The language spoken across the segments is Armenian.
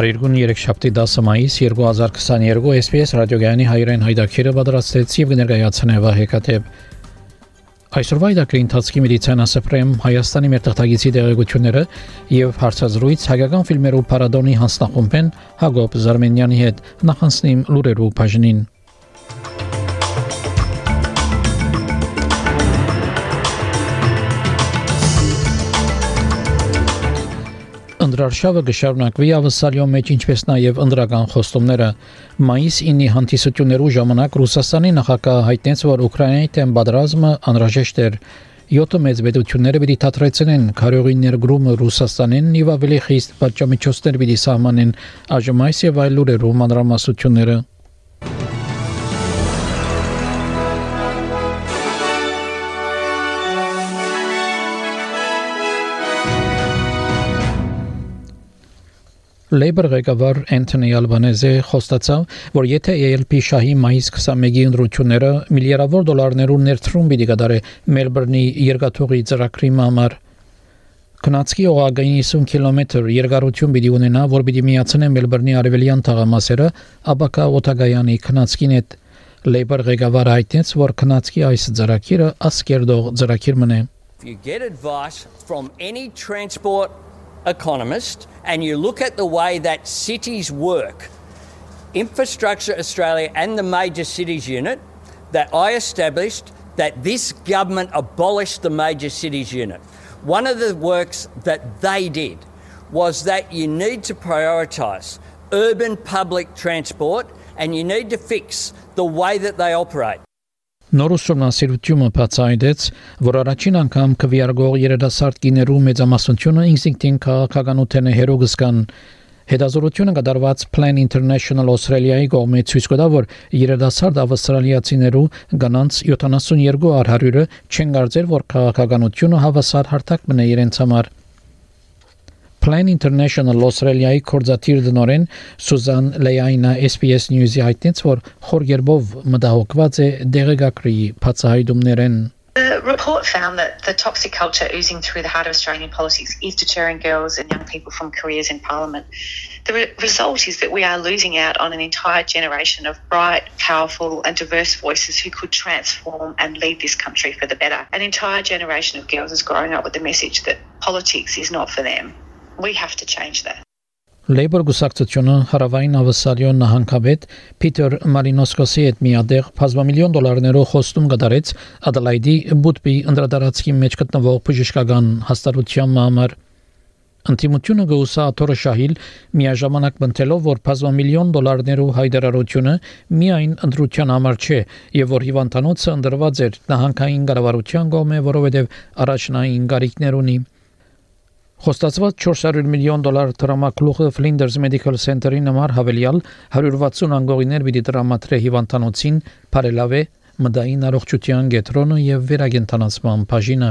Փարիգուն 3 շաբթի 10 մայիս 2022 SPS ռադիոգյանի հայրեն հայդակիրը պատրաստեց եւ ներկայացնե Վահեկատեփ Այսօրվա իդակրի ընթացքի մեդիցինասպրեմ Հայաստանի մեր թղթագիտի դեղեցությունները եւ հարցազրույց հայկական ֆիլմերու պարադոնի հանձնախումբեն Հակոբ Զարմենյանի հետ նախանցնիմ լուրերու բաժնին Անդրարշավը կշարունակվի ավսալյո մեջ ինչպես նաև անդրական խոստումները մայիս 9-ի հանդիսություններու ժամանակ Ռուսաստանի նախագահը հայտնեց, որ Ուկրաինայի դեմ պատերազմը անհրաժեշտ էր 7 մեծ պետությունները պիտի թատրեցնեն քարյողի ներգրումը Ռուսաստանին եւ ավելի խիստ պատժամիջոցներ պիտի սահմանեն այս եւ այլ լուրերու մանրամասությունները Labour ղեկավար Անթոնի Ալբանեզը խոստացավ, որ եթե ALP շահի մայիս 21-ի ընտրությունները միլիարդավոր դոլարներու ներդրում պիտի կդարե Մելբուրնի երկաթուղի ծրագրի համար Քնածքի օղագային 50 կիլոմետր երկարություն պիտի ունենա, որ պիտի միացնե Մելբուրնի արևելյան թաղամասերը Աբակա օտագայանի քնածքին հետ Labour ղեկավարը հայտնեց, որ քնածքի այս ծրագիրը ասկերդող ծրագիր մնե If you get advice from any transport economist and you look at the way that cities work, Infrastructure Australia and the Major Cities Unit that I established, that this government abolished the Major Cities Unit. One of the works that they did was that you need to prioritise urban public transport and you need to fix the way that they operate. Նոր ուսումնասիրությունը բացահայտեց, որ առաջին անգամ քվեարկող երիտասարդ կիներու մեծամասնությունը ինստինկտին քաղաքականության հերոգսկան Հետազոտությունը կատարված Plan International Australia-ի կողմից ցույց կտա, որ երիտասարդ ավստրալիացիներու գանանց 72 առ 100-ը չեն կարծել, որ քաղաքականությունը հավասար հարթակ մնա իրենց համար։ Plan International Australia-ի կորզաթիր դնորեն Սուզան Լեյայնա SPS News-ի հայտնեց, որ խորգերբով մտահոգված է դեղեկագրի բացահայտումներեն The report found that the toxic culture oozing through the heart of Australian politics is deterring girls and young people from careers in Parliament. The re- result is that we are losing out on an entire generation of bright, powerful, and diverse voices who could transform and lead this country for the better. An entire generation of girls is growing up with the message that politics is not for them. We have to change that. Labour գուսակցությունը հարավային ավսալիոն նահանգապետ Փիթեր Մարինոսկոսի հետ միադեղ բազմամիլիոն դոլարներով խոստում կդարեց Ադելայդի Բուտբի անդրադարձքի մեջ գտնվող բժշկական հաստատության համար Անտիմությունը գուսա աթորը շահիլ միաժամանակ բնտելով որ բազմամիլիոն դոլարներով հայդարարությունը միայն ընդրության համար չէ եւ որ հիվանդանոցը ընդրված էր նահանգային կառավարության կողմէ որովհետեւ առաջնային գարիկներ ունի Խոստացված 400 միլիոն դոլար տրամակլուխը Flinders Medical Center-ի նմար հավելյալ 160 անգողիներ պիտի տրամադրե հիվանդանոցին, բարելավե մդային առողջության գետրոնը եւ վերագենտանացման բաժինը։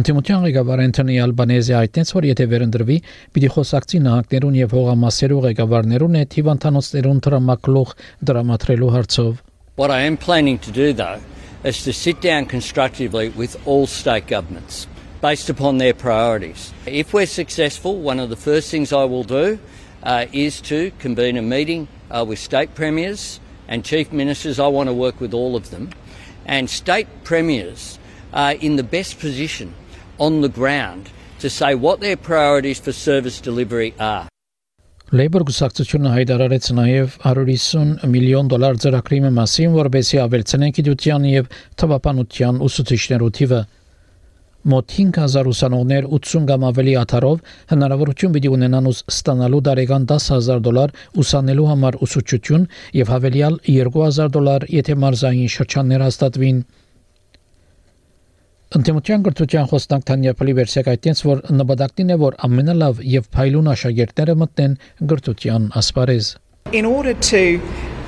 Ընտիմության ղեկավար Անտոնի Ալբանեզի այդտենց որ եթե վերընտրվի, պիտի խոսակցի նահանգներուն եւ հողամասերու ղեկավարներուն հետ հիվանդանոցներուն տրամակլուխ դրամատրելու հարցով։ What I am planning to do though is to sit down constructively with all state governments based upon their priorities. If we're successful, one of the first things I will do uh, is to convene a meeting uh, with state premiers and chief ministers. I want to work with all of them. And state premiers are in the best position on the ground to say what their priorities for service delivery are. Labour գուսակցությունը հայտարարեց նաև 150 միլիոն դոլար ծրագրի մասին, որբեսի ավելցնեն գիտության եւ թվապանության ուսուցիչներու թիվը մոտ 5000 ուսանողներ 80 կամ ավելի աթարով հնարավորություն պիտի ունենան ուս ստանալու դարեկան 10000 դոլար ուսանելու համար ուսուցչություն եւ հավելյալ 2000 դոլար եթե մարզային շրջաններ հաստատվին Ընտեմության գրթության խոսնակ Թանյա Պլիվերսյակ այդտենց որ նպատակն է որ ամենալավ եւ փայլուն աշակերտները մտնեն գրթության ասպարեզ In order to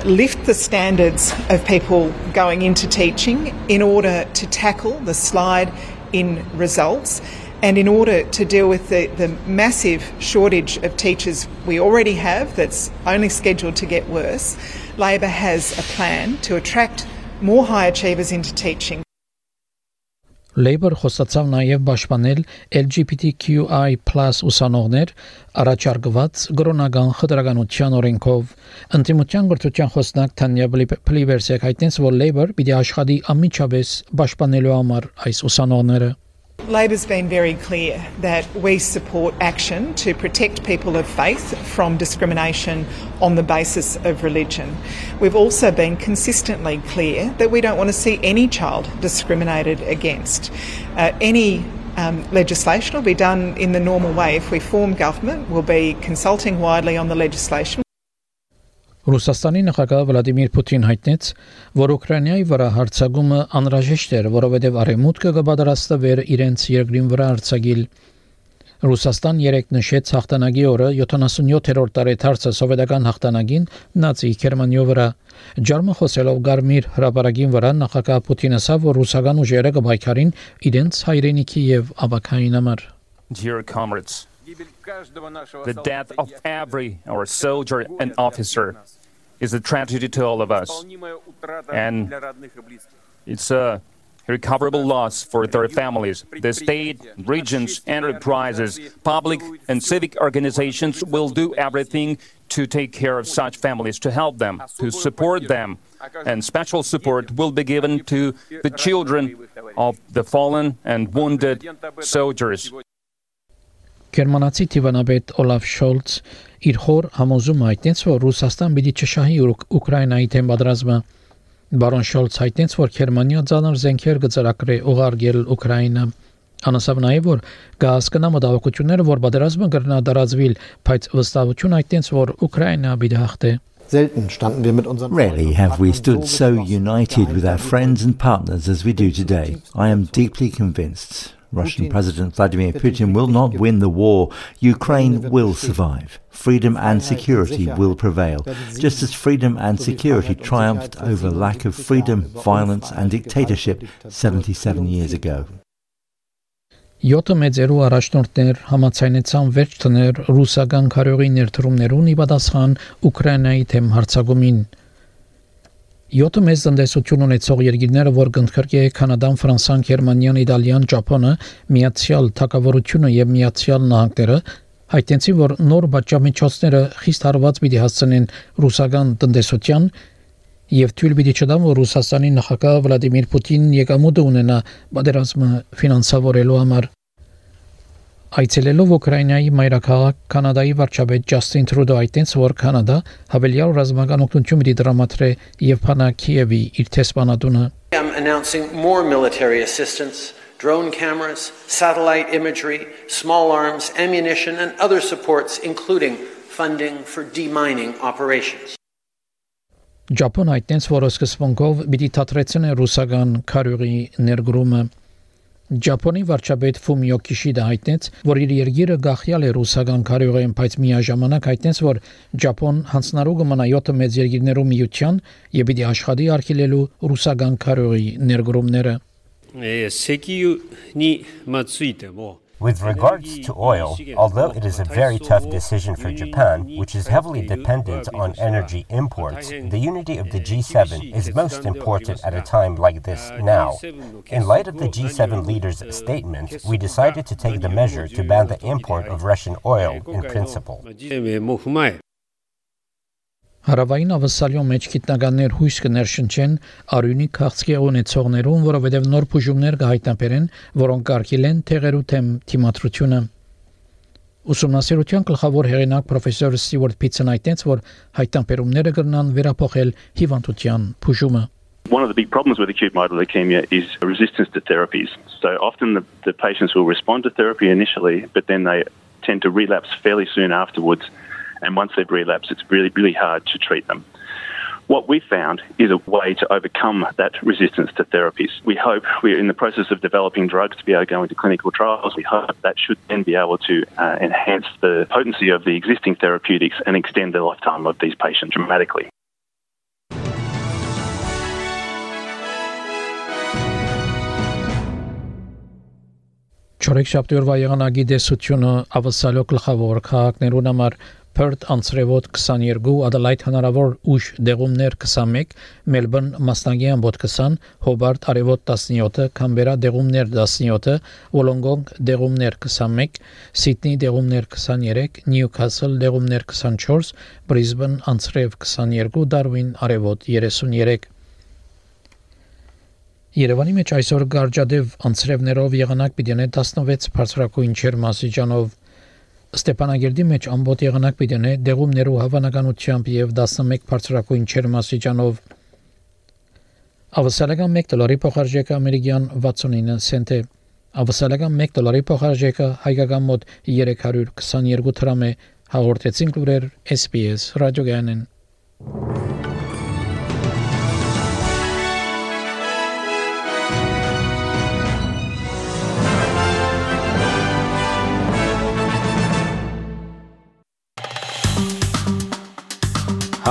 lift the standards of people going into teaching, in order to tackle the slide in results, and in order to deal with the, the massive shortage of teachers we already have that's only scheduled to get worse, Labor has a plan to attract more high achievers into teaching. Labor խոսացավ նաև պաշտպանել LGBTQI+ ուսանողներ առաջարկված գրոնական խտրականության օրենքով ընտիմության գործության խոսնակ Թանյա Պլիվերսը հայտնեց որ Labor պիտի աշխատի ամիջապես պաշտպանելու համար այս ուսանողները Labor's been very clear that we support action to protect people of faith from discrimination on the basis of religion. We've also been consistently clear that we don't want to see any child discriminated against. Uh, any um, legislation will be done in the normal way. If we form government, we'll be consulting widely on the legislation. Ռուսաստանի նախագահ Վլադիմիր Պուտինն հայտնեց, որ Ուկրաինայի վրա հարձակումը անհրաժեշտ էր, որովհետև արևմուտքը կբادرաստվեր իրենց երկրին վրա արձակիլ։ Ռուսաստան երեք նշեց հաղթանակի օրը 77-րդ տարեթարցը սովետական հաղթանակին նացի Գերմանիա վրա։ Ջարմը խոսելով Գարմիր հրապարակին վրա նախագահ Պուտինը ասավ, որ ռուսական ուժերը կբայքարին իրենց հայրենիքի եւ աբակային համար։ Dear comrades The death of every our soldier and officer is a tragedy to all of us. And it's a recoverable loss for their families. The state, regions, enterprises, public and civic organizations will do everything to take care of such families, to help them, to support them. And special support will be given to the children of the fallen and wounded soldiers. Գերմանացի դիվանաբեդ Օլաֆ Շոլց իր խոր համոզում հայտնեց, որ Ռուսաստան պիտի չշահի Ուկրաինայի դեմ պատրաստումը։ Բարոն Շոլց հայտնեց, որ Գերմանիա ցաներ զենքեր կծրակրի ուղարկել Ուկրաինա։ Անասավ նաև որ կհասկանա մտահոգությունները, որ պատերազմը կրնա դարածվիլ, բայց վստահություն հայտնեց, որ Ուկրաինա պիտի հաղթե։ Rarely have we stood so united with our friends and partners as we do today. I am deeply convinced Russian President Vladimir Putin will not win the war. Ukraine will survive. Freedom and security will prevail, just as freedom and security triumphed over lack of freedom, violence, and dictatorship 77 years ago. Յոթը մեծերու առաջնորդներ համացայնեցան վերջ տներ ռուսական քարյողի ներդրումներուն ի պատասխան Ուկրաինայի թեմ հարձակումին։ 7 մեծ տնտեսություն ունեցող երկիրները, որ կընդգրկի Կանադան, Ֆրանսան, Գերմանիան, Իտալիան, Ճապոնը, Միացյալ Թագավորությունը եւ Միացյալ Նահանգները հայտնեցին, որ նոր բաժամիջոցները խիստ հարված պիտի հասցնեն ռուսական տնտեսության եւ թույլ պիտի չտան, որ Ռուսաստանի նախագահ Վլադիմիր Պուտինն եկամուտ ունենա պատերազմը ֆինանսավորելու համար։ Այցելելով Ուկրաինայի մայրաքաղաք Կանադայի վարչապետ Ջաստին Տրուդո այտենց որ Կանադա հավելյալ ռազմական օգնություն պիտի դրամատրե եւ փանա Կիևի իր տեսփանատունը I'm announcing more military assistance drone cameras, satellite imagery, small arms, ammunition, and other supports, including funding for demining operations. Ճապոն այդտենց որ սկզբունքով պիտի թատրեցնե ռուսական քարյուղի ներգրումը Ճապոնի վարչապետ Ֆումիո Կիշիդա հայտնեց, որ իր երկիրը գախյալ է ռուսական քարյուղին, բայց միաժամանակ հայտնեց, որ Ճապոն հանցնարու կմնա 7 մեծ երկիրներու միության եւ պիտի աշխատի արգելելու ռուսական քարյուղի ներգրումները։ Սեկիյու նի մացույտը մո With regards to oil, although it is a very tough decision for Japan, which is heavily dependent on energy imports, the unity of the G7 is most important at a time like this now. In light of the G7 leaders' statement, we decided to take the measure to ban the import of Russian oil in principle. Հարավային ավսալյոն մեջ գիտնականներ հույս կներշնչեն արյունի քաղցկի ունեցողներուն, որովհետև նոր բուժումներ կհայտնաբերեն, որոնք կարգել են թեղերու թեմ թիմատրությունը։ Ուսումնասիրության գլխավոր հեղինակ պրոֆեսոր Ստիվարտ Փիցն այդտենց, որ հայտնաբերումները կգնան վերափոխել հիվանդության բուժումը։ One of the big problems with acute myeloid leukemia is resistance to therapies. So often the, the patients will respond to therapy initially, but then they tend to relapse fairly soon afterwards and once they've relapsed, it's really, really hard to treat them. What we found is a way to overcome that resistance to therapies. we hope we're in the process of developing drugs to be able to go into clinical trials. We hope that should then be able to uh, enhance the potency of the existing therapeutics and extend the lifetime of these patients dramatically. Չորեքշաբթի օրվա եղանակի դեսությունը ավսալո գլխավոր քաղաքներուն համար Perth անցրևոտ 22, Adelaide հնարավոր ուշ դեղումներ 21, Melbourne մասնագեան բոտ 20, Hobart արևոտ 17, Canberra դեղումներ 17, Wollongong դեղումներ 21, Sydney դեղումներ 23, Newcastle դեղումներ 24, Brisbane անցրև 22, Darwin արևոտ 33 Երևանի մեջ այսօր գարջադև անցրևներով եղանակ պիտի 16 բարձրակույն չերմասիջանով Ստեփանագերդի մեջ ամբողջ եղանակ պիտի ունե դեղումներու հավանականությամբ եւ 11 բարձրակույն չերմասիջանով Ավսալական 1 դոլարի փոխարժեքը ամերիկյան 69 سنت է Ավսալական 1 դոլարի փոխարժեքը հայկական մոտ 322 դրամ է հաղորդեցին լուրեր SPS ռադիոգանեն